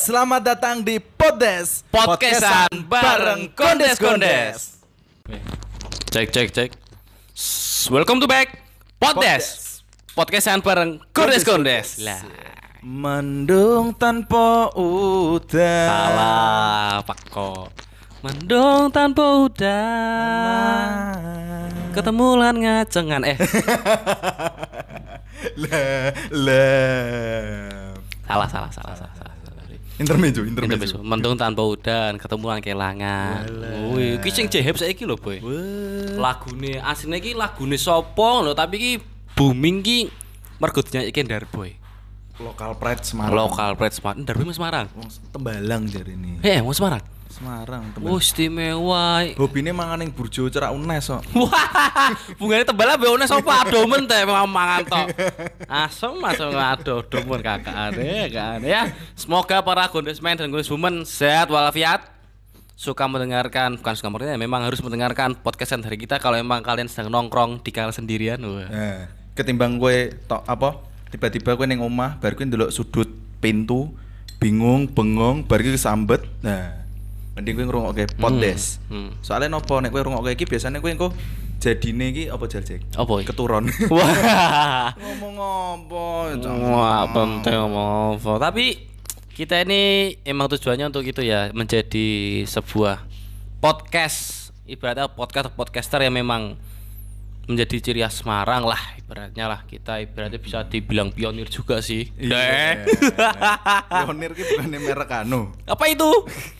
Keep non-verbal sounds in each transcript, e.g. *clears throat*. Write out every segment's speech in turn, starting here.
Selamat datang di Podes Podcastan bareng Kondes Kondes. Cek cek cek. Welcome to back Podes. Podcastan bareng Kondes Kondes. Lah, Mendung tanpa udan salah Pak kok. Mendung tanpa udan. Ketemu lan ngacengan eh *laughs* Lah, lah. salah salah salah salah. Intermezzo, intermezzo. Mendung tanpa udan, ketemu lan kelangan. Wih, iki sing jehep saiki lho, Boy. lagune asline iki lagune sapa lho tapi iki booming ki mergo dinyanyikke Darboy. Lokal pride Semarang. Lokal Pride Semarang. Darboy mas Semarang. Tembalang jari ini. Eh, mau Semarang. Semarang, Oh, Tembalang. istimewa. Hobine mangan ning burjo cerak unes kok. *laughs* Wah, bungane tembala mbek one sapa adomen teh mangan tok. Asem masuk ado adomen kakakane, kakakane ya. Semoga para gondesmen dan gondeswoman sehat walafiat. Suka mendengarkan, bukan suka mendengarkan, memang harus mendengarkan podcastan dari kita kalau emang kalian sedang nongkrong di kala sendirian. Wah. Nah, ketimbang gue tok apa tiba-tiba gue neng omah baru gue ndelok sudut pintu bingung bengong baru gue kesambet nah mending gue ngrungokke podes hmm. soalnya nopo nek gue ngrungokke iki biasanya gue engko jadine iki apa Jack Apa keturun *laughs* Wah. ngomong apa Wah, penting ngomong apa. Tapi kita ini emang tujuannya untuk itu ya, menjadi sebuah podcast. Ibaratnya podcast podcaster yang memang menjadi ciri khas Semarang lah ibaratnya lah kita ibaratnya bisa dibilang pionir juga sih. Iya. Deh. pionir ki bukan merek anu Apa itu? *laughs*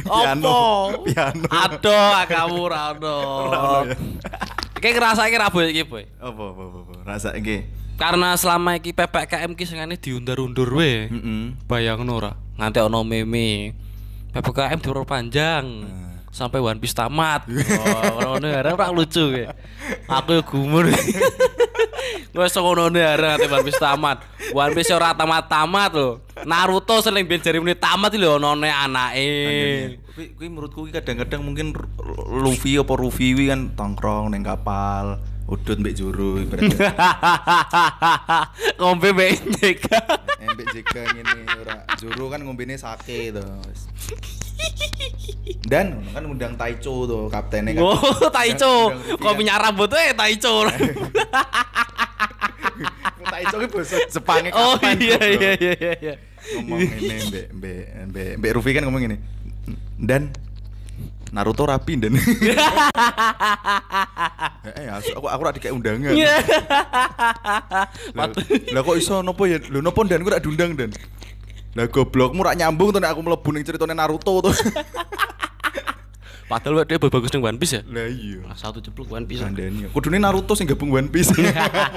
Piano. Piano. Aduh, kamu rado. Rano ya. Kayak ngerasa iki rabu iki, Boy. apa apa apa, rasa iki Karena selama iki PPKM ki sengane diundur-undur we. heeh Bayangno ora, nganti ono meme. PPKM diperpanjang sampai One Piece tamat. Oh, ngono ya, ora lucu ya. Aku gumur. *laughs* Wes ngono ya, nganti One Piece tamat. One Piece ora tamat-tamat lho. Naruto sering ben jari menit tamat lho onone anake. Kuwi menurutku kadang-kadang mungkin Luffy apa Ruffy kan tongkrong ning kapal, udut mbek juru ibaratnya. *laughs* Ngombe mbek Jek. Eh, mbek jeka ngene ora juru kan ngombene sake to. Dan kan undang Taicho to kaptennya kan. Oh, *laughs* Taicho. Kok minyak rambut eh Taicho. *laughs* Taicho ki bahasa Jepange Oh kapan, iya bro? iya iya iya iya. Ngomong ngene mbek mbek mbek Ruffy kan ngomong ngene. Dan Naruto rapi dan *laughs* eh asu- aku aku ora dikek undangan Iya. Lah kok iso nopo ya? Lho nopo dan gue rak diundang dan. Lah goblokmu rak nyambung tuh aku mlebu ning ceritane Naruto tuh. *laughs* Padahal dia bagus ning One Piece ya. Lah iya. Nah, satu jeblok One Piece. Sandani. Kudune Naruto sing gabung One Piece.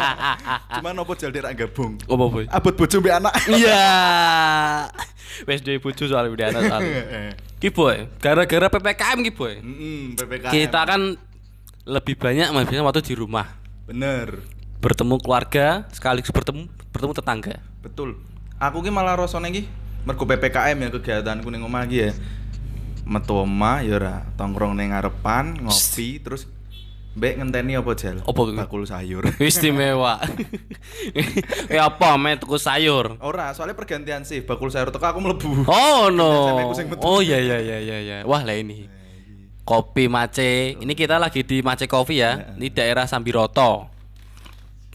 *laughs* Cuman nopo jal rak gabung? Apa boy? Abot bojo mbek anak. *laughs* Iya. Wes dhewe bojo soal udah anak soal. *laughs* Ki boy, gara-gara PPKM ki boy. Heeh, PPKM. Kita kan lebih banyak biasanya waktu di rumah. bener. Bertemu keluarga, sekaligus bertemu bertemu tetangga. Betul. Aku ki malah rasane ki mergo PPKM ya kegiatanku ning omah ki ya. Metu omah ya ora tongkrong ning ngarepan, ngopi terus mbek ngenteni apa jal? Apa bakul sayur. *laughs* Istimewa. *laughs* Ya apa met tuku sayur. Ora, soalnya pergantian sih bakul sayur teko aku mlebu. Oh no. *laughs* Oh iya iya iya iya iya. Wah lah ini. Kopi Mace. Ini kita lagi di Mace Coffee ya. Ini daerah Sambiroto.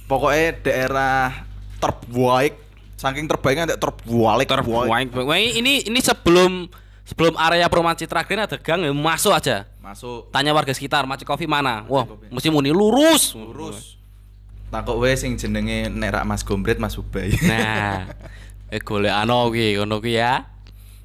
Pokoknya daerah terbaik, saking terbaiknya ada terbaik, Terbaik. Ini ini sebelum sebelum area Perumahan Citra Green ada gang ya, masuk aja. Masuk Tanya warga sekitar Mace Coffee mana? Wah, mesti muni lurus. lurus. Takut we sing jenenge nek rak Mas Gombret Mas Ubay. Nah, *laughs* eh golek ano ki, ngono ki ya.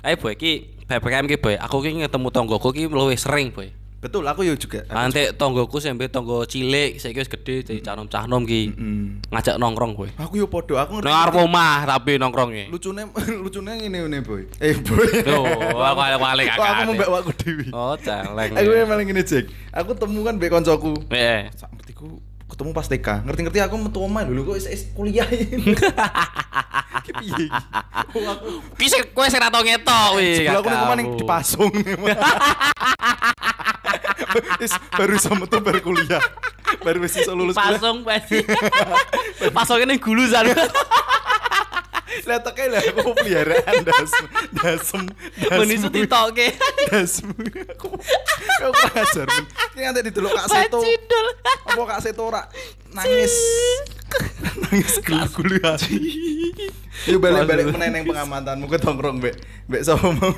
Ayo boy, ki PPKM ki boy. Aku ki ketemu tonggoku ki luwih sering boy. Betul, aku yo juga. Nanti tonggoku sampe tonggo cilik, saiki wis gede jadi canom-canom ki. Hmm. Ngajak nongkrong boy. Aku yo podo, aku ngerti. Nang arep omah tapi nongkrongnya. Lucune *laughs* lucune ngene ngene, Boy. Eh, Boy. Tuh, aku balik Kok aku kakak. mbak aku dewi. Oh, celeng. Aku yang paling ngene, Jack. Aku temu kan mbek koncoku. Eh. Sak ngertiku ketemu pas TK. Ngerti-ngerti aku metu omah lho kok is, is kuliah. *laughs* Ki piye? Oh, aku Ki sing kowe sing ra tau ngetok wi. Sebelah aku ning omah ning dipasung. *laughs* Baru iso metu baru kuliah. Baru iso lulus kuliah. Pasung pasti. Pasungnya ning gulusan. Lah teke lah aku peliharaan dasem dasem dasem ditokke. dasem. Aku aku kurang ajar. men. Ki nganti didelok Kak Seto. Apa Kak Seto ora nangis. nangis gulu-gulu hati. Yuk balik-balik meneh ning pengamatanmu ke tongkrong, Mbek. Mbek sapa mau?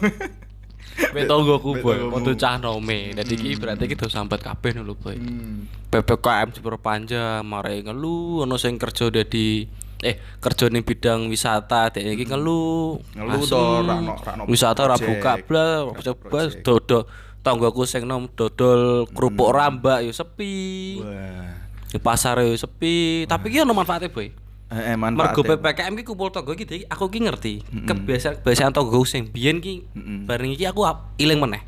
Mbek tonggoku Mbek boy, padha cah nome. Dadi iki berarti iki do sambat kabeh lho boy. Hmm. PPKM diperpanjang, marai ngeluh ono sing kerja dadi eh kerja ning bidang wisata dek iki ngeluh. Ngeluh Asu. to, ra ono- ra ono wisata ora buka blas, project. dodol tanggoku sing nom dodol kerupuk rambak yo sepi. Wah. Di pasar yo sepi, tapi ki ono manfaate boy. Eh, eh, Mergo manfaatnya. PPKM ki kumpul iki Dik, aku ki ngerti. Kebiasaan kebiasaan tangga sing biyen ki bareng iki aku iling meneh.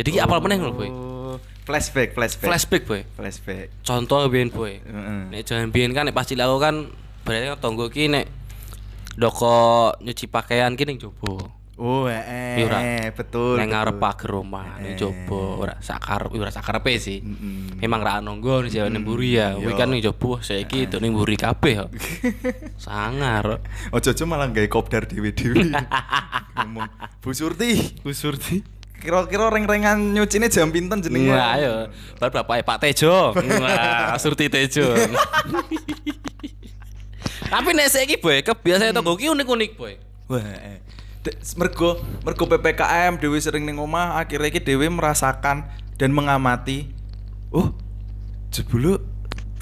Jadi ki apal meneh lho boy. Oh, flashback, flashback. Flashback boy. flashback. Contoh biyen boy. Heeh. Nek jaman biyen kan nek pas cilik aku kan berarti kan tonggo ki nek doko nyuci pakaian ki ning jobo. Oh, eh, Iya, ora. eh, betul. Ning ngarep ning Eh. jobo ora sakar ora sakarepe sih. Mm-mm. Memang ra ono nggon jaman ning mburi ya. Kuwi kan ning jobo saiki itu ning mburi kabeh kok. *laughs* Sangar. Ojo-ojo malah gawe kopdar dhewe-dhewe. *laughs* Ngomong, Bu Surti, Bu Surti. kira-kira reng-rengan nyucine jam pinten jenenge? Wah, ayo. Baru bapak Pak Tejo. Wah, Surti Tejo. *laughs* Tapi nek saiki boy, kebiasaan tonggo ki unik-unik boy. Wah, eh. Mergo mergo PPKM dhewe sering ning omah, akhirnya iki dhewe merasakan dan mengamati. Oh, jebulu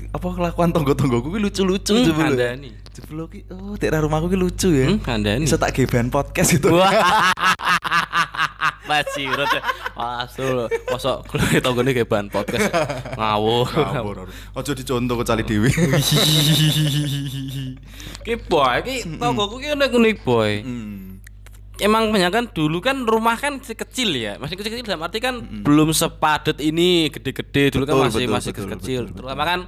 apa kelakuan tonggo-tonggoku ki lucu-lucu Hmm, jebulu. kandhani. Jebulu ki oh daerah rumahku ki lucu ya. Hmm, kandhani. Bisa tak geban podcast itu. *laughs* Masih urut. Asul, mosok kulo tonggone kayak bahan podcast. Ngawur. Ngawur. Ojo dicontoh kecuali dhewe. *laughs* Ki boy, ki tonggoku ki unik-unik boy. Hmm. Emang kan dulu kan rumah kan masih kecil ya, masih kecil-kecil dalam arti kan belum sepadat ini gede-gede dulu kan Betul, masih betul, masih betul, kecil. betul, Terutama kan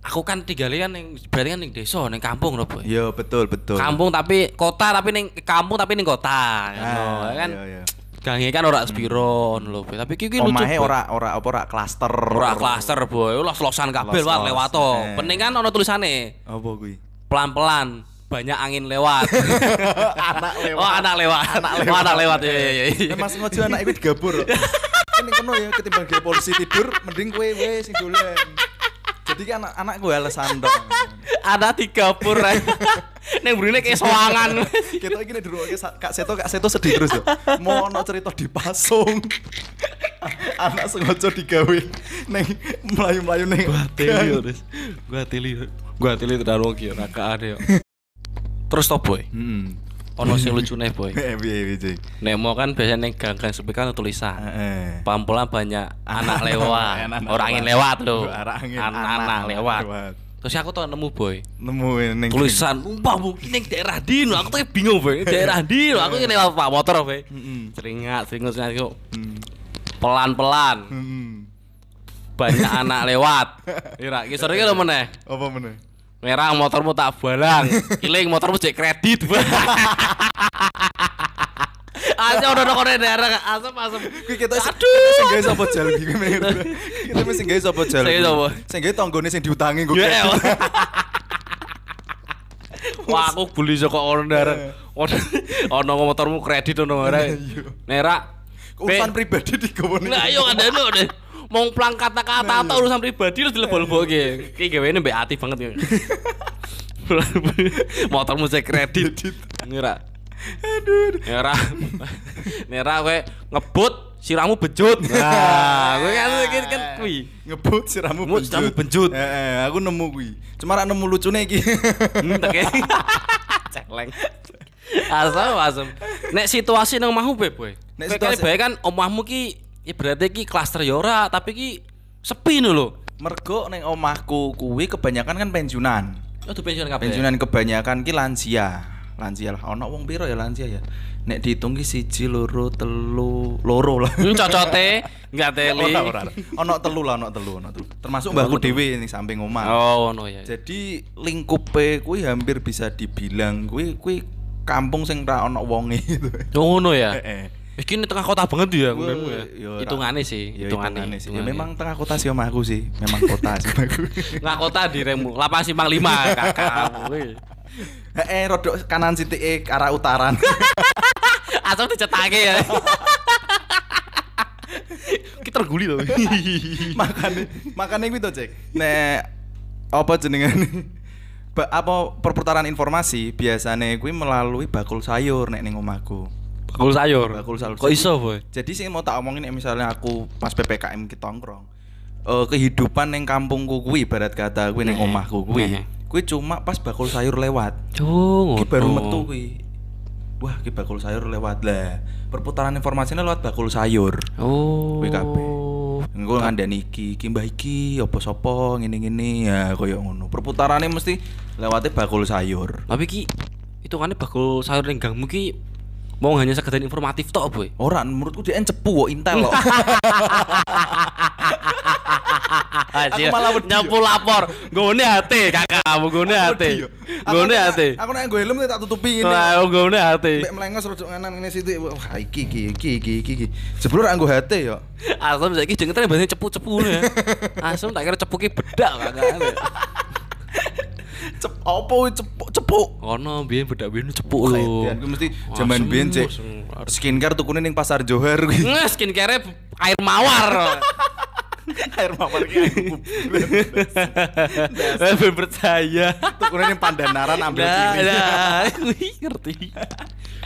aku kan tinggalnya kan yang berarti kan ning desa, ning kampung loh boy. Iya, betul, betul. Kampung tapi kota tapi ning kampung tapi ning kota. Ah, ngono, kan. iya, iya. Gange kan ora spiro ngono lho, boy. Tapi iki ki lucu. Omahe ora ora apa ora klaster. ora klaster boy, los-losan kabeh Los-los, wae lewat to. Penting kan ono tulisane Apa kuwi? pelan-pelan banyak angin lewat. *laughs* anak lewat. Oh, anak lewat. Anak Oh, anak lewat. Iya iya iya. Emang sengaja anak iku digabur. *laughs* Ini kono ya ketimbang dia polisi tidur mending kowe wae sing dolen. Jadi kan anak-anak gue alasan dong. Ada tiga pur. Neng burine kayak soangan. Kita iki nek diruwokke Sa- Kak Seto Kak Seto sedih terus ya. Mau ono cerita dipasung. anak sengaja digawe neng melayu-melayu neng. Gua teli. Gua teli terlalu ki ora kaane yo. Terus to boy. Hmm. Ono sing lucune boy. Piye piye Cik? Nek mau kan biasanya gang-gang sepi kan tulisan. Heeh. Pelan-pelan banyak *laughs* anak lewat. Orang angin lewat. angin, Anak-anak anak lewat. Terus aku tuh nemu boy. Nemuin neng tulisan umpah mungkin yang daerah di no. aku tuh bingung boy daerah di no. *laughs* aku ini lewat pak motor boy seringat seringat seringat kok Hmm. pelan pelan Hmm. banyak anak lewat *laughs* kira kisah ini lo meneh Apa meneh? Merah motormu tak balang kiling *laughs* motormu cek kredit Aja udah udah daerah asap asap. Kuwi kita Aduh. *laughs* sing gawe sapa jal iki. Kita mesti gawe sapa jal. Sing sapa? Sing gawe tanggone sing diutangi gue. Ya. *laughs* Wah aku beli saka orang daerah. Ono motormu kredit ono ora. Nerak. Urusan pribadi ning. Lah iya kan dene deh. Mau plang kata-kata atau urusan pribadi lu dilebol-lebol ki. Ki gawe mbek ati banget ki. Motormu cek kredit. Ngira. Aduh. Ngira. Nira kowe ngebut siramu bejut. Nah, kowe kan kan kan kuwi. Ngebut siramu Ngebut siramu benjut. Heeh, aku nemu kuwi. Cuma ra nemu lucune iki. Hmm, teke. *laughs* Celeng. Asam asam. Nek situasi nang omahmu be, boy. Nek situasi situasi- bae kan omahmu ki ya berarti ki klaster ya ora, tapi ki sepi no lho. Mergo ning omahku kuwi kebanyakan kan pensiunan. Oh, tuh pensiun kabeh. Pensiunan kebanyakan ki lansia. Lansia lah. Ono wong piro ya lansia ya? Nek dihitung ki siji, loro, telu, loro lah. Hmm, cocote enggak *laughs* teli. Ono telu lah, ono telu, ono telu. Termasuk mbahku dhewe ning samping omah. Oh, ngono ya. Jadi lingkupe kuwi hampir bisa dibilang kuwi kuwi kampung sing ra ono wonge gitu. Oh, ngono ya. *laughs* Heeh. *laughs* Iki ini tengah kota banget ya nggonmu ya. Ya. Hitungane sih, Ya, sih. Ya memang tengah kota sih omahku sih. Memang kota sih omahku. *laughs* nggak kota di remu. Lapas Simpang 5 kakak. kuwi. *laughs* Heeh, rodok kanan sithike ke arah utaran. Asal dicetake ya. Kita terguli loh. makane makane kuwi to, Cek. Nek apa jenengane? Ba, apa perputaran informasi biasane kuwi melalui bakul sayur nek ning omahku. Bakul sayur. Bakul sayur. Kok iso, boy? Jadi sih mau tak omongin misalnya aku pas PPKM kita nongkrong. Eh kehidupan ning kampungku kuwi ibarat kata kuwi Nih, omahku kuwi. Kuwi cuma pas bakul sayur lewat. Oh, Ki baru metu kuwi. Wah, ki bakul sayur lewat lah. Perputaran informasinya lewat bakul sayur. Oh. Kabeh. Engko ngandani iki, iki mbah iki apa sapa ngene-ngene ya koyo ngono. Perputarannya mesti lewatnya bakul sayur. Tapi ki hitungannya bakul sayur ning gangmu ki mau hanya sekedar informatif tok, boy. Ora menurutku dia cepu kok intel kok. *laughs* Aku malah wedi nyapu lapor. Gone hati, kakak, gone hati. Gone hati. Aku nek nggo helm tak tutupi ngene. Wah, gone hati. Mek melengos rodok nganan ngene sithik. Wah, iki iki iki iki iki. iki. Ora nggo *laughs* hati ya. *laughs* Asam saiki jenenge bahasa cepu-cepu ya. Asam tak kira cepu ki bedak kakak. Cep kuwi cepuk cepuk. Ono biyen bedak biyen cepu lho. Kayaknya mesti Asem, biyen cek skincare tukune ning pasar Johar kuwi. Nges skincare air mawar. *laughs* Air mawar ki Ben percaya. tukune ning Pandanaran ambil Nah, kiri. nah, kuwi ngerti.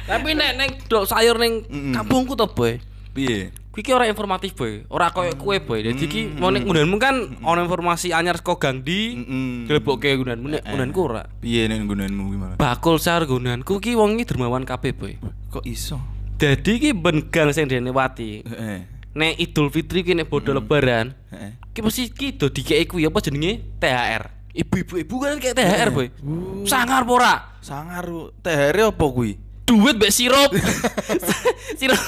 Tapi nek neng dok sayur neng Mm-mm. kampungku to, Boy. Piye? Kuwi ki ora informatif, Boy. Ora koyo kue, Boy. Dadi ki mau nek ngundanmu kan ono informasi anyar saka Gang Di. Mm-mm. Dilebokke ngundanmu nek ngundanku ora. Piye nek nggonanmu kuwi malah? Bakul sayur ngundanku ki wong iki dermawan kabeh, Boy. Kok iso? Dadi ki ben gang sing dene wati. Heeh. Nek Idul Fitri ki nek bodo lebaran, Heeh. ki mesti ki do dikeki kuwi apa jenenge THR. Ibu-ibu ibu kan kayak THR, Boy. Sangar apa ora? Sangar THR apa kuwi? Duit mbek sirup. *laughs* sirup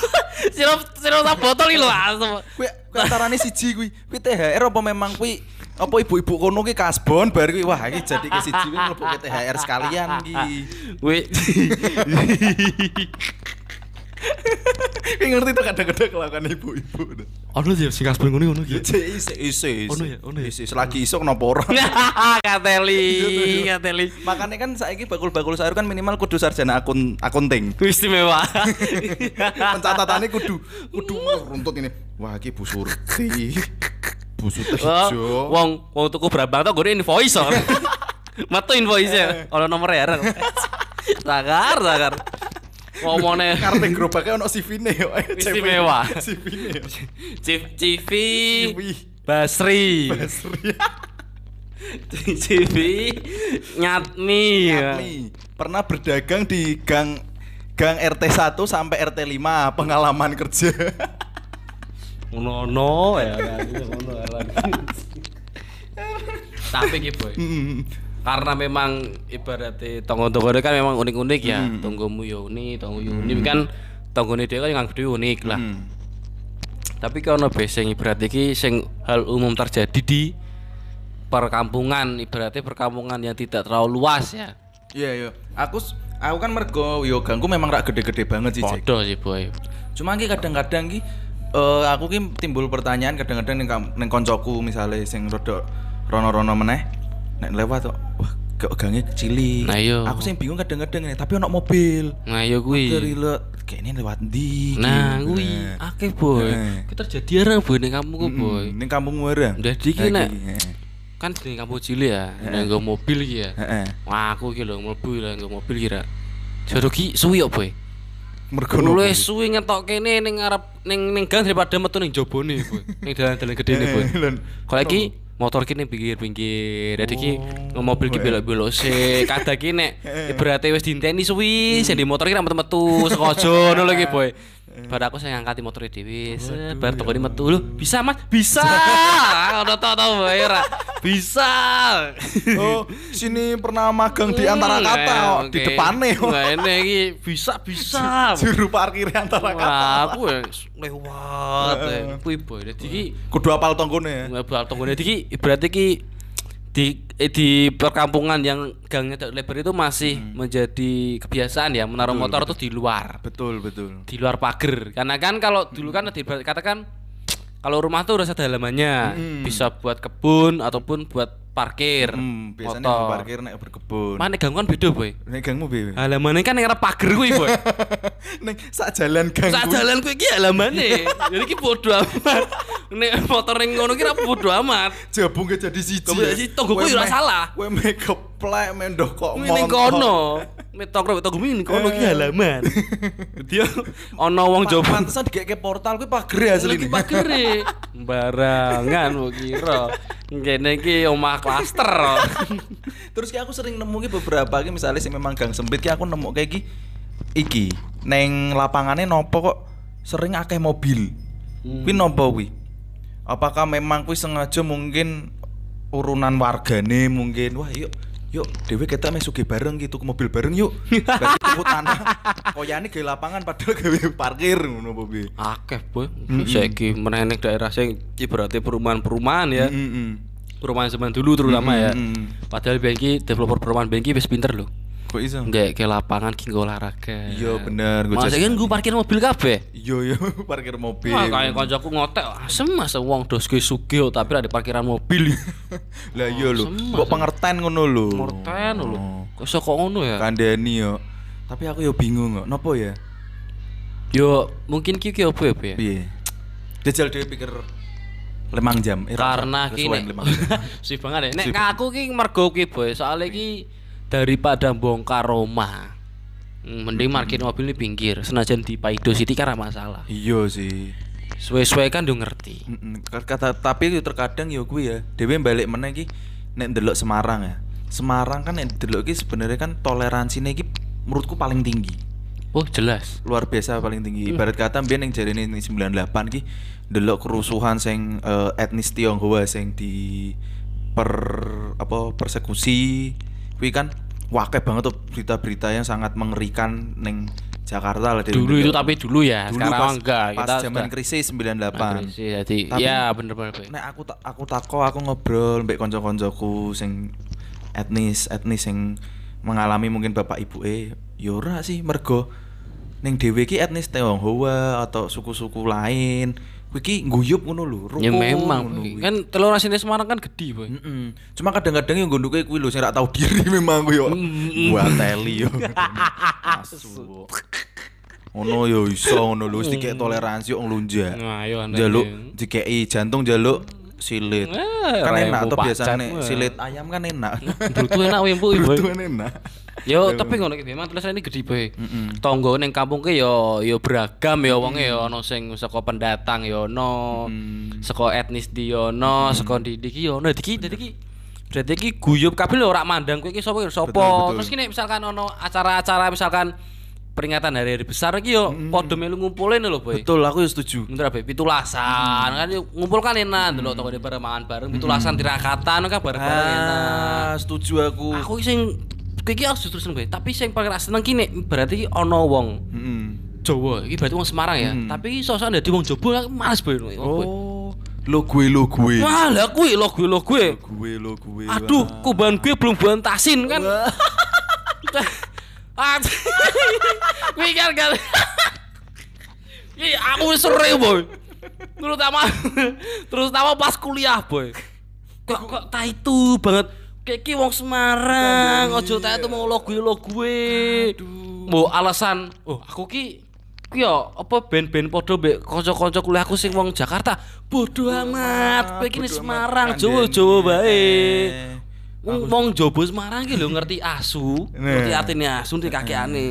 sirup sirup sak botol iki lho asem. Kuwi kuwi antarane siji kuwi. Kuwi THR apa memang kuwi apa ibu-ibu kono ki kasbon bar kuwi wah iki jadi ke siji kuwi mlebu THR sekalian iki. Kuwi *laughs* Kuwi ngerti tuh kadang-kadang kelakuan ibu-ibu. ono ya sing kasbon ngono ngono cek isi isi. Ono ya, ono ya. Isi selagi iso kenapa ora? *laughs* Kateli, *laughs* kateli. Makanya kan saiki bakul-bakul sayur kan minimal kudu sarjana akun akunting. Istimewa. *laughs* Pencatatannya kudu kudu runtut ini. Wah, iki Bu Surti. Bu Surti Oh, hijau. Wong wong tuku brambang tok gone invoice or. Metu invoice ono nomor ya. Sakar, sakar. Ngomone *laughs* Kartu gerobaknya ono CV-ne yo. *laughs* Istimewa. *laughs* CV-ne yo. Chief CV CV. Basri. Basri. CV Nyatmi ya. Nih, pernah berdagang di gang gang RT 1 sampai RT 5 pengalaman kerja. Ngono no ya. Tapi. Hmm. Karena memang ibaratnya tonggo-tonggo kan memang unik-unik ya. Hmm. Tonggomu ya unik, tonggo ya unik kan tonggone dhewe kan yang gede unik lah. Hmm. Tapi kalau basing ibarat iki sing hal umum terjadi di perkampungan ibaratnya perkampungan yang tidak terlalu luas ya. Iya, iya. Aku aku kan mergo yo gangku memang rak gede-gede banget sih. Podo sih boy. Cuma ki kadang-kadang ki eh, aku ki timbul pertanyaan kadang-kadang ning kam- ning koncoku misalnya sing rada rono-rono meneh nek lewat kok wah kok gange cili. Nah, iya. Aku sing bingung kadang-kadang ini, tapi ono mobil. Nah yo kuwi. Dari le kayaknya lewat ndi? Nah, gitu. kuwi Nah. akeh boy. Heeh. Kita terjadi orang boy ning kampungku boy. Mm, Ning kampung orang. Jadi nek kan di kampung cilik ya, nek nggo mobil ki ya. Heeh. Wah, aku lho mlebu lah nggo mobil kira. Jodoh ki suwi kok boy. Mergo Luwih nopo? suwi ngetok kene ning arep ning ning gang daripada metu ning jobone boy. Ning dalan-dalan gede ne boy. Eh, Lon. Kalau iki motor ki ning pinggir-pinggir. Dadi ki Oh, mobil ki belok-belok sik. Kadang ki nek *laughs* ibaratnya wis diinteni suwi, sing di motor ki ra metu-metu lho ki boy. Bar aku saya ngangkati motor dhewe, set, bar toko metu lho. Bisa Mas? Bisa. Ono to to boy ora. Bisa. Oh, sini pernah magang di antara kata eh, oh, di oh. Nah, ini iki bisa bisa. *laughs* Juru parkir antara kata. Wah, aku ya lewat. ya. Kuwi boy. Dadi iki Kudu apal tonggone ya. Ngebal tonggone iki ibaratnya ki di eh, di perkampungan yang gangnya tidak lebar itu masih menjadi kebiasaan ya menaruh Hmm. Betul, motor tuh di luar Betul, betul. di luar pagar karena kan kalau dulu kan dikatakan kalau rumah tuh udah ada halamannya Hmm. bisa buat kebun ataupun buat parkir. Hmm, biasanya motor. parkir nek berkebun. Mana ganggu kan beda, Boy. Nek gangmu piye? Halamane kan ning arep pager kuwi, Boy. *laughs* Ning sak jalan gang. Sak jalan kuwi iki halamane. *laughs* Jadi iki bodo amat. Nek motor ning ngono ki ra bodo amat. *laughs* Jabungke jadi siji. Gak bisa siji, tonggoku Kowe ya ora salah. Kowe mek keplek mendoh kok Kuwi ning kono. Metok ro metok ning kono ki halaman. *laughs* Dia ana wong jowo Pantesan digeke portal kuwi pager asli lagi pagere. *laughs* Barangan mbok kira. Kene iki omah klaster. Terus ki aku sering nemu ki beberapa ki misalnya sih memang gang sempit ki aku nemu kayak ki iki neng lapangannya nopo kok sering akeh mobil. Hmm. Kuwi nopo kuwi? Apakah memang kuwi sengaja mungkin urunan wargane mungkin wah yuk yuk dewe kita sugih bareng gitu ke mobil bareng yuk berarti tuku tanah *laughs* koyane gawe lapangan padahal gawe parkir ngono apa piye Akeh, Boy. Saiki menenek daerah sing ibaratnya perumahan-perumahan ya. Heeh. Perumahan zaman dulu terutama ya. Mm-mm. Padahal biyen ki developer perumahan biyen ki wis pinter lho. Kok iso Nggak ke lapangan ki olahraga. Iya, bener, gua Masa kan gue parkir mobil kabeh. iya iya *laughs* parkir mobil Wah, kayak kancaku ngotek, asem masa wong dos ge sugih tapi ada parkiran mobil. *laughs* Lah iya lho, Semes, kok pengertian ngono lho. Morten lho. Kok iso kok ngono ya? Kandani yo. Tapi aku yo bingung kok, nopo ya? Yo, mungkin ki ki opo ya, ya? Piye? Jajal dhewe pikir lemang jam. Eh, Karena rasa, ki kesuwen nek lemang jam. *laughs* si banget ya. Nek ngaku ki mergo ki boy, soalnya ki daripada bongkar rumah. Hmm, Mending parkir mobil ini pinggir, senajan di Paido City ora masalah. Iya sih. Suwe-suwe kan udah ngerti. Mm-mm. Kata tapi yo terkadang yo kuwi ya, dhewe balik meneh iki nek ndelok Semarang ya. Semarang kan nek ndelok iki sebenarnya kan toleransinya iki menurutku paling tinggi. Oh, jelas. luar biasa paling tinggi. Hmm. Ibarat kata mbiyen ning jarene ning 98 ki ndelok kerusuhan sing eh, etnis Tionghoa sing di per apa persekusi kuwi kan wakil banget tuh berita-berita yang sangat mengerikan ning Jakarta lah Dulu itu tapi dulu ya, Dulu sekarang pas, enggak. pas Kita zaman krisis 98 Agresi, jadi Tapi- ya bener-bener. Boy. Nek aku tak aku tako aku ngobrol mbek kanca-kancaku sing etnis etnis sing mengalami mungkin bapak ibu eh ya ora sih mergo ning dhewe ki etnis Tionghoa atau suku-suku lain kuwi ki guyub ngono lho Ya rukun memang, ngono kan telur asine Semarang kan gede, boy. Mm-mm. Cuma kadang-kadang yang gondoke kuwi lho sing ra tau diri memang kuwi yo. Gua teli yo. *laughs* Asu. Ngono yo iso ngono lho wis dikek toleransi kok nglunjak. Nah, anda Jaluk ini. dikei jantung jaluk silit. Eh, kan enak tuh wah. silit ayam kan enak. Brutu enak *laughs* boy. Itu kan enak. Yo, tapi ngono ki memang tulisan ini gede, boy. Tonggo ning kampung ki yo yo beragam yo wonge yo ono sing saka pendatang yo ono, saka etnis di yo ono, saka ndi iki yo ono. Diki dadi ki berarti ki guyub kabeh lho ora mandang kowe iki sapa sapa. Terus ki nek misalkan ono acara-acara misalkan peringatan hari-hari besar iki yo padha melu ngumpulin lho, boy. Betul, aku setuju. Bener apa? Pitulasan kan ngumpul kan enak delok toko bareng mangan bareng pitulasan tirakatan kan bareng-bareng enak. Ah, setuju aku. Aku sing kowe iki justru seneng kowe, tapi sing paling ra seneng ki nek berarti ana wong Mm-mm. Jawa, iki berarti wong Semarang ya. Tapi sosok dadi wong Jawa aku males boy. Oh, lo gue lo gue. Wah, lah kuwi lo gue lo gue. Gue lo gue. Aduh, kuban gue belum buantasin kan. *laughs* Kuwi kan kan. Iki aku sering boy. Terutama terutama pas kuliah boy. Kok kok ta itu banget. Kayak ki wong Semarang, ojo ta itu mau lo gue lo gue. Mau alasan, oh aku ki ki yo apa band-band podo mbek kanca-kanca kuliahku sing wong Jakarta. Bodoh amat. Kowe iki ning bodo amat. Semarang. Jawa-Jawa bae. Eh. Wong wong Jobo Semarang ki lho ngerti asu, ngerti Nah. artine asu ngerti kakeane.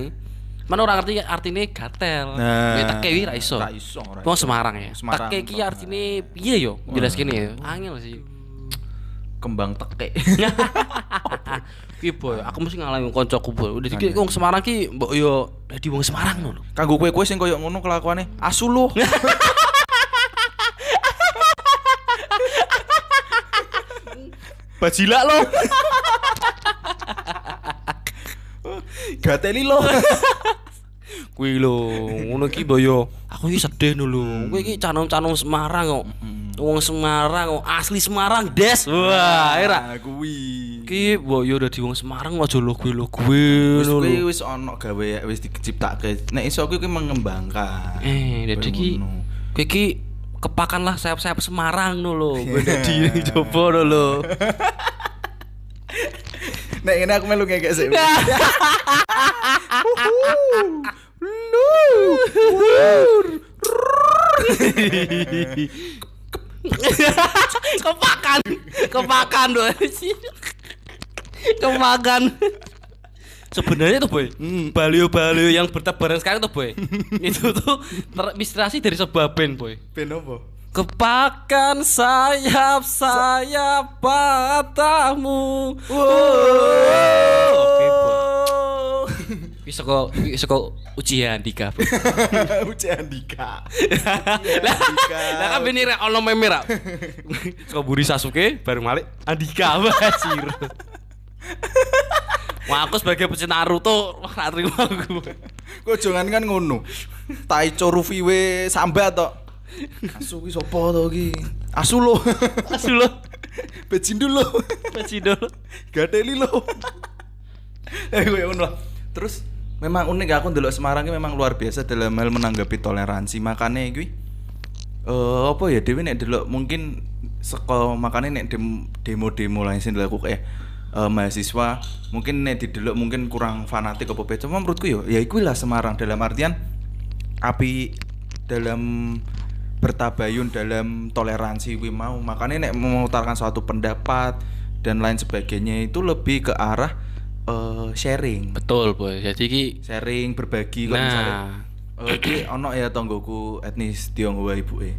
Mana orang ngerti artine gatel. Nah. Teke wi ra iso. Ra iso, ra Wong. Semarang ya. Semarang, Teke ki Pak. artine piye yo? Jelas kene ya. Angel sih. Kembang teke. *laughs* Ki boy, aku mesti ngalami koncoku boy. Udah iki wong Semarang ki mbok yo dadi wong Semarang ngono. Kanggo kowe-kowe sing koyo ngono kelakuane asu lo. *laughs* Bajilak lo. Gateli lo. Kuwi lho, ngono ki boyo. Aku iki sedih lho. Kowe iki canom-canom Semarang kok. Wong Semarang kok asli Semarang, Des. Wah, era. Ah, kuwi. Ki boyo dadi wong Semarang aja lo gue lo gue Wis kuwi wis ana gawe wis diciptake. Nek iso kuwi kuwi mengembangkan. Eh, dadi ki kowe ki kepakanlah sayap-sayap Semarang no. *laughs* Kowe dadi coba no lho. *laughs* Nek ini aku melu ngekek sih. *laughs* *laughs* kepakan. Kepakan doh kepakan. Sebenarnya tuh boy balio-balio yang bertebaran sekarang tuh boy *laughs* itu tuh terinspirasi dari sebuah band boy. Ben apa? kepakan sayap sayap patahmu oke boy bisa kok bisa kok ujian tiga boy Uci Andika. lah lah kan ini rek ono meme ra saka buri Sasuke baru malik Andika basir Wah aku sebagai pecinta Naruto wah gak terima aku. Kok jangan kan ngono. Taicho Rufi we sambat tok. Asu ki sapa to ki? Asu lo. Asu lo, Bejindu lo. Pacidol. Gateli lo. Eh gue ngono. Terus memang unik aku ndelok Semarang ki memang luar biasa dalam hal menanggapi toleransi. Makane kuwi eh apa ya dhewe nek delok mungkin saka makane nek dem- demo-demo lain sing dilakukan eh eh, mahasiswa mungkin nek didelok mungkin kurang fanatik apa apa cuma menurutku ya ya iku lah Semarang dalam artian api dalam bertabayun dalam toleransi kuwi mau makanya nek mengutarakan suatu pendapat dan lain sebagainya itu lebih ke arah eh, sharing. Betul boy. Jadi ki sharing berbagi kok misalnya nah. Eh *clears throat* ono ya tonggoku etnis Tionghoa ibuke.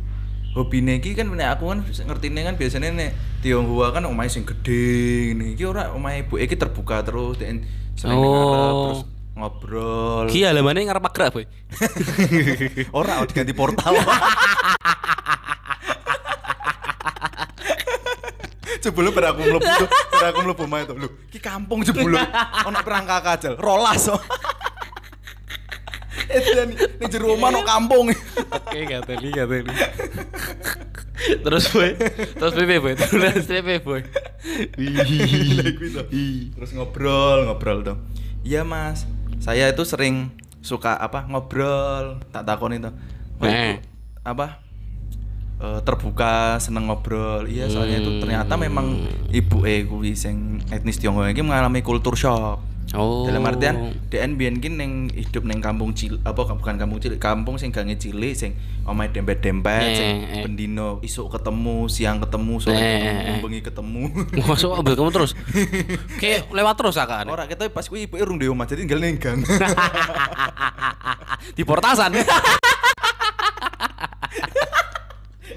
Hobine iki kan nek aku kan ngertine kan biasanya nek Tionghoa kan omahe sing gede ngene. Iki ora omahe ibuke iki terbuka terus dan sering ngarep, Oh. terus ngobrol. Ki halamannya ngarep magrak boy. *laughs* ora *laughs* diganti portal *laughs* Jebule bar aku mlebu tuh, bar aku mlebu mae tuh. Lho, ki kampung jebule. Ono perang kakajal, rolas kok. Edan ning jero omah ono kampung. Oke gak teli gak teli. Terus boy, terus piye boy, terus piye boy. Itu. Terus ngobrol, ngobrol dong. Iya, Mas. Saya itu sering suka apa? Ngobrol. Tak takoni tuh. Oh, Eh. apa? Eh, terbuka, seneng ngobrol. Iya, soalnya itu ternyata memang ibu eh kuwi sing etnis Tionghoa iki mengalami kultur shock. Oh. Dalam artian DN biyen ki ning hidup ning kampung cilik apa bukan kampung cilik, kampung sing gange cilik sing omahe dempet-dempet Eh, sing eh. bendino isuk ketemu, siang ketemu, sore Eh, ketemu, bengi ketemu. *laughs* Masuk ambil kamu terus. *laughs* Kayak lewat terus akan. Ora kita pas kuwi ibuke urung di omah jadi tinggal ning gang. *laughs* Di portasan.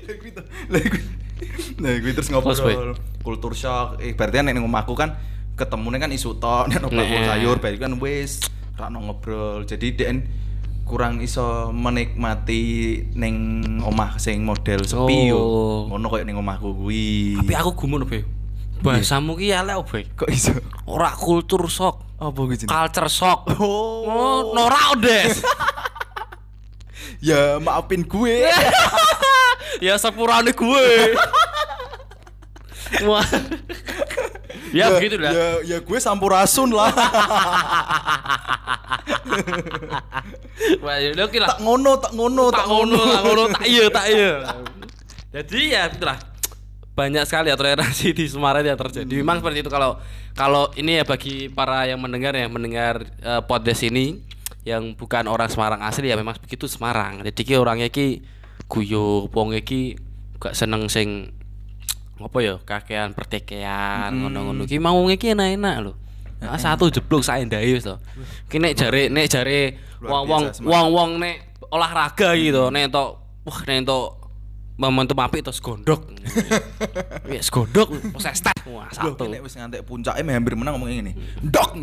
Lah kuwi to. Lah kuwi. Nah, kuwi terus ngobrol. Kultur shock. Eh, berarti nek ning omahku kan ketemune kan isu tok nek bakul sayur berarti kan wis ra ngobrol. Jadi DN kurang iso menikmati ning omah sing model sepi yo. Oh. Ngono koyo ning omahku kuwi. Tapi aku gumun boy. Bahasamu ki elek boy. kok iso? Ora kultur shock, Apa kuwi jenenge? culture shock. Oh. Oh, norak des. *laughs* Ya maafin gue. *laughs* ya sepurane gue. Wah. ya, begitu lah. Ya, ya gue sampurasun lah. Wah, ya oke lah. tak ngono, tak ngono, tak ngono, tak ngono, tak iya, tak iya. Jadi ya itulah banyak sekali ya toleransi di Semarang yang terjadi. Memang seperti itu kalau kalau ini ya bagi para yang mendengar yang mendengar eh, podcast ini yang bukan orang Semarang asli ya memang begitu Semarang. Jadi ki orangnya ki guyo, wong ki gak seneng sing apa ya kakean pertekean ngono-ngono ki mau ki enak-enak lho. Ah, satu jeblok saya ndayus to. Ki nek jare nek jare wong-wong wong-wong nek olahraga gitu nek entuk wah nek entuk momentum apik terus gondok. Ya *laughs* gondok proses tes wah satu. nek wis ngantek puncake hampir menang ngomong ngene. Dok. *laughs*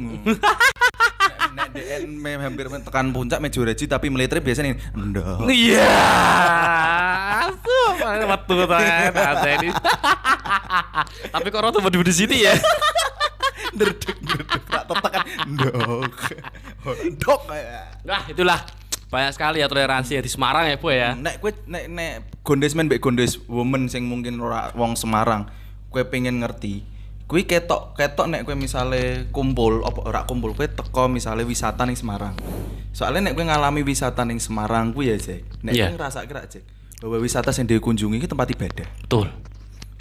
DN hampir tekan puncak meh juara ji tapi militer biasanya ndok. Iya. Tuh, metu ta ini. Tapi kok orang tuh di sini ya. Nderdek nderdek tak tekan ndok. Dok kayak. Nah, itulah banyak sekali ya toleransi ya di Semarang ya, Bu ya. Nek kowe nek nek gondes men mbek gondes woman sing mungkin ora wong Semarang, kowe pengen ngerti. Kuwi ketok ketok nek kowe misale kumpul apa ora kumpul kowe teko misale wisata ning Semarang. Soalnya nek kowe ngalami wisata ning Semarang kuwi ya, Jack. Nek Iya. kowe ngrasake ra, Jack, bahwa wisata sing dikunjungi iki tempat ibadah. Betul.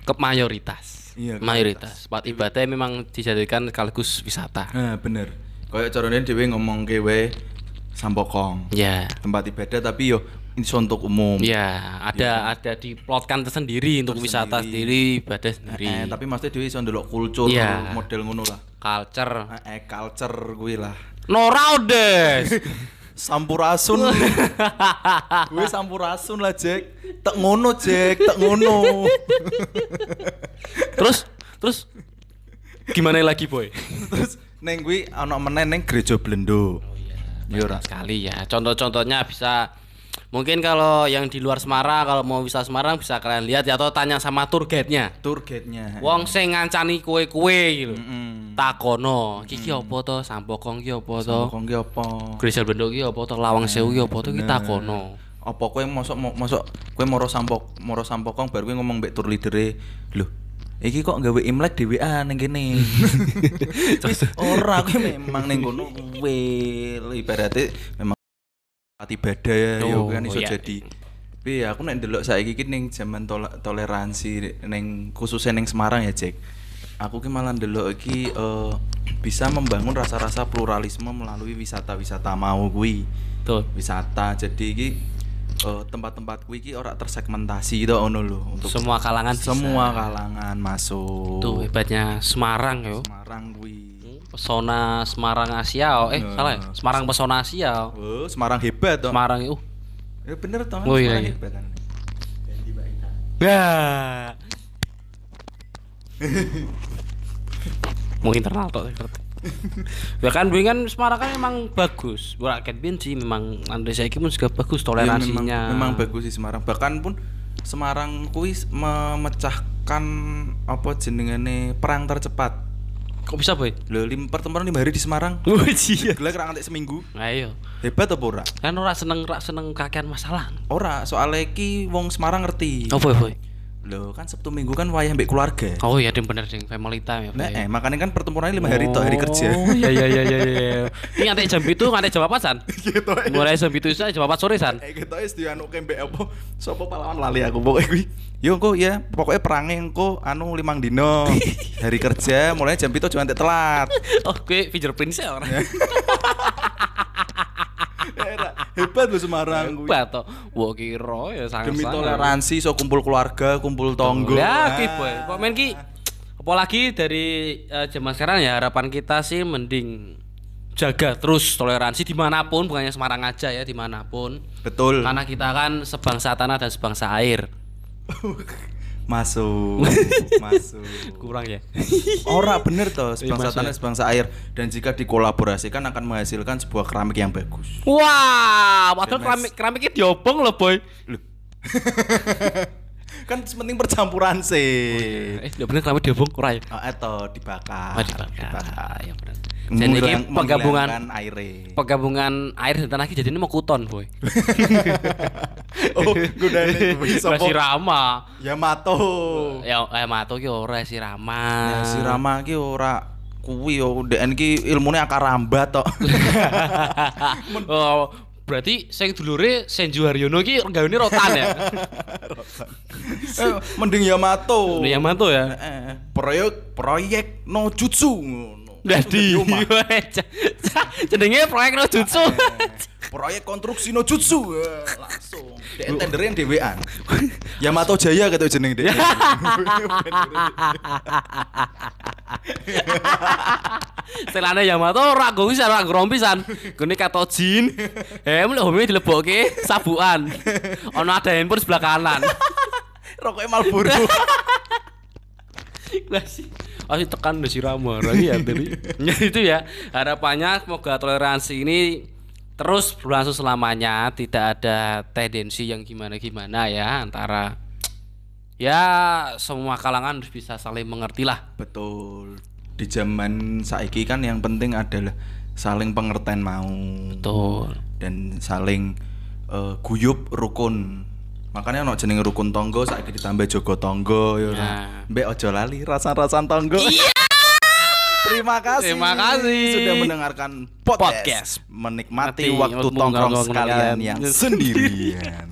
ke mayoritas. Iya, ke mayoritas. Tempat ibadah memang dijadikan sekaligus wisata. Nah, bener. Kayak carane dhewe ngomong kewe Sampokong. Ya. Tempat ibadah tapi yo iso untuk umum. Ya, ada ada diplotkan tersendiri untuk wisata sendiri, ibadah sendiri. Eh, tapi maksudnya dhewe iso ndelok kultur Iya. model ngono lah. Culture. Eh, eh, culture kuwi lah. Nora Odes. Sampurasun. gue sampurasun lah, Jack. Tak ngono, Jack. Tak ngono. *laughs* terus terus gimana lagi, Boy? *laughs* Terus neng kuwi ana meneh neng gereja Blendo. Yo ora. Sekali ya. Contoh-contohnya bisa mungkin kalau yang di luar Semarang kalau mau wisata Semarang bisa kalian lihat ya atau tanya sama tour guide-nya. Tour guide-nya. Wong sing ngancani kue-kue gitu. Mm. Takono, iki ki apa to? Sampokong ki apa to? Kok ki apa? Gereja Bendo ki apa to? Lawang Sewu ki apa to? Ki takono. Apa kowe mosok mo- mosok kowe moro sampok moro sampokong baru kowe ngomong mbek tour leader-e, "Lho, iki kok gawe Imlek dhewean ning kene." *laughs* Wis ora kowe memang ning kono ibaratnya memang tempat ibadah ya yo Oh, kan iso iya. jadi. Tapi ya aku nek ndelok saiki ki ning zaman tol- toleransi ning khususnya ning Semarang ya, Jack. Aku ki malah ndelok iki eh, bisa membangun rasa-rasa pluralisme melalui wisata-wisata mau kuwi Tuh. wisata jadi iki eh, tempat-tempat kuwi iki ora tersegmentasi to ngono lho untuk Semua kalangan bisa. semua kalangan masuk Tuh hebatnya Semarang yo. Semarang kuwi Pesona Semarang Asia, oh. eh Nah, salah ya? Semarang Pesona Asia. oh. Semarang hebat toh Semarang itu. ya bener toh Oh, iya, Semarang iya. hebat kan Ya. *laughs* Mau internal ngerti. ya kan Bing kan Semarang kan memang bagus. Ora ket bin sih memang Andre saiki pun juga bagus Ya, toleransinya. memang, memang bagus sih Semarang bahkan pun Semarang kuwi memecahkan apa jenengane perang tercepat Kok bisa, Boy? lho lim pertemuan lima hari di Semarang *laughs* Oh iya. gelar kerang antek seminggu Ayo. hebat apa ora Kan ora seneng ora seneng kakean masalah. ora soalnya iki wong Semarang ngerti Oh, boy, boy. Loh kan Sabtu Minggu kan wayah mbek keluarga. Oh iya, ding bener ding family time ya. Nah, eh, makanya kan pertempurannya lima hari toh hari kerja. Oh iya iya iya iya. iya. Ini ngantek jam itu ngantek jam apa san? *laughs* gitu eh. Mulai jam itu saya jam apa sore san? Eh gitu es dianu mbek apa? Sopo pahlawan lali aku pokoknya kuwi. Yo engko ya, pokoknya perangnya engko anu limang dino. *laughs* hari kerja mulai jam itu jangan telat. Oh, gue fingerprint sih orang. *laughs* Hebat loh Semarang. Hebat toh. Wah kira ya sangat Demi toleransi so kumpul keluarga, kumpul tonggo. Ya, ki boy. Kok main ki apalagi dari eh, zaman sekarang ya harapan kita sih mending jaga terus toleransi di mana pun bukannya Semarang aja ya di mana pun Betul. karena kita kan sebangsa tanah dan sebangsa air *laughs* Masuk. *laughs* Masuk. kurang ya Ora bener toh, sebangsa masuk tanah sebangsa air dan jika dikolaborasikan akan menghasilkan sebuah keramik yang bagus. wah padahal Mas. keramik keramiknya diobong loh boy Loh. *laughs* kan penting percampuran sih. eh udah bener keramik diobong kurang ya Oh, atau dibakar. Oh, dibakar. Ya bener. Jadi ini penggabungan aire. penggabungan air dan tanah jadi ini mau kuton boy. *laughs* oh, gunane kuwi Gak sapa? Rama. Yamato. Ya eh mato ki ora si Rama. Ya, si Rama ki ora kuwi yo DN ki ilmune akar rambat tok. *laughs* *laughs* oh, berarti sing dulure Senju Haryono ki gawene rotan ya. Eh, mending Yamato. Ya mantu ya. Eh, proyek proyek no jutsu. Dadi *laughs* jenenge proyek no jutsu. proyek konstruksi no jutsu Eh, langsung dek tenderin dhewean Yamato Jaya gitu jeneng dek *laughs* Selane Yamato ora go wis ora grompi san. Gone kato jin. Eh mulai home dilebokke sabukan. Ono ada handphone sebelah kanan. rokoknya Marlboro *laughs* Lah sih. Asli tekan udah si Rama lagi ya tadi. *laughs* Ya itu ya. Harapannya semoga toleransi ini terus berlangsung selamanya, tidak ada tendensi yang gimana-gimana ya antara ya semua kalangan harus bisa saling mengerti lah. betul di zaman saiki kan yang penting adalah saling pengertian mau Betul. dan saling eh, guyup rukun makanya ono jeneng rukun tonggo saiki ditambah jogo tonggo ya ora. Nah. mbek ojo lali rasan-rasan tonggo *laughs* Terima kasih. Terima kasih. sudah mendengarkan podcast, Podcast. menikmati Mati waktu tongkrong sekalian kalian. yang sendirian. *laughs*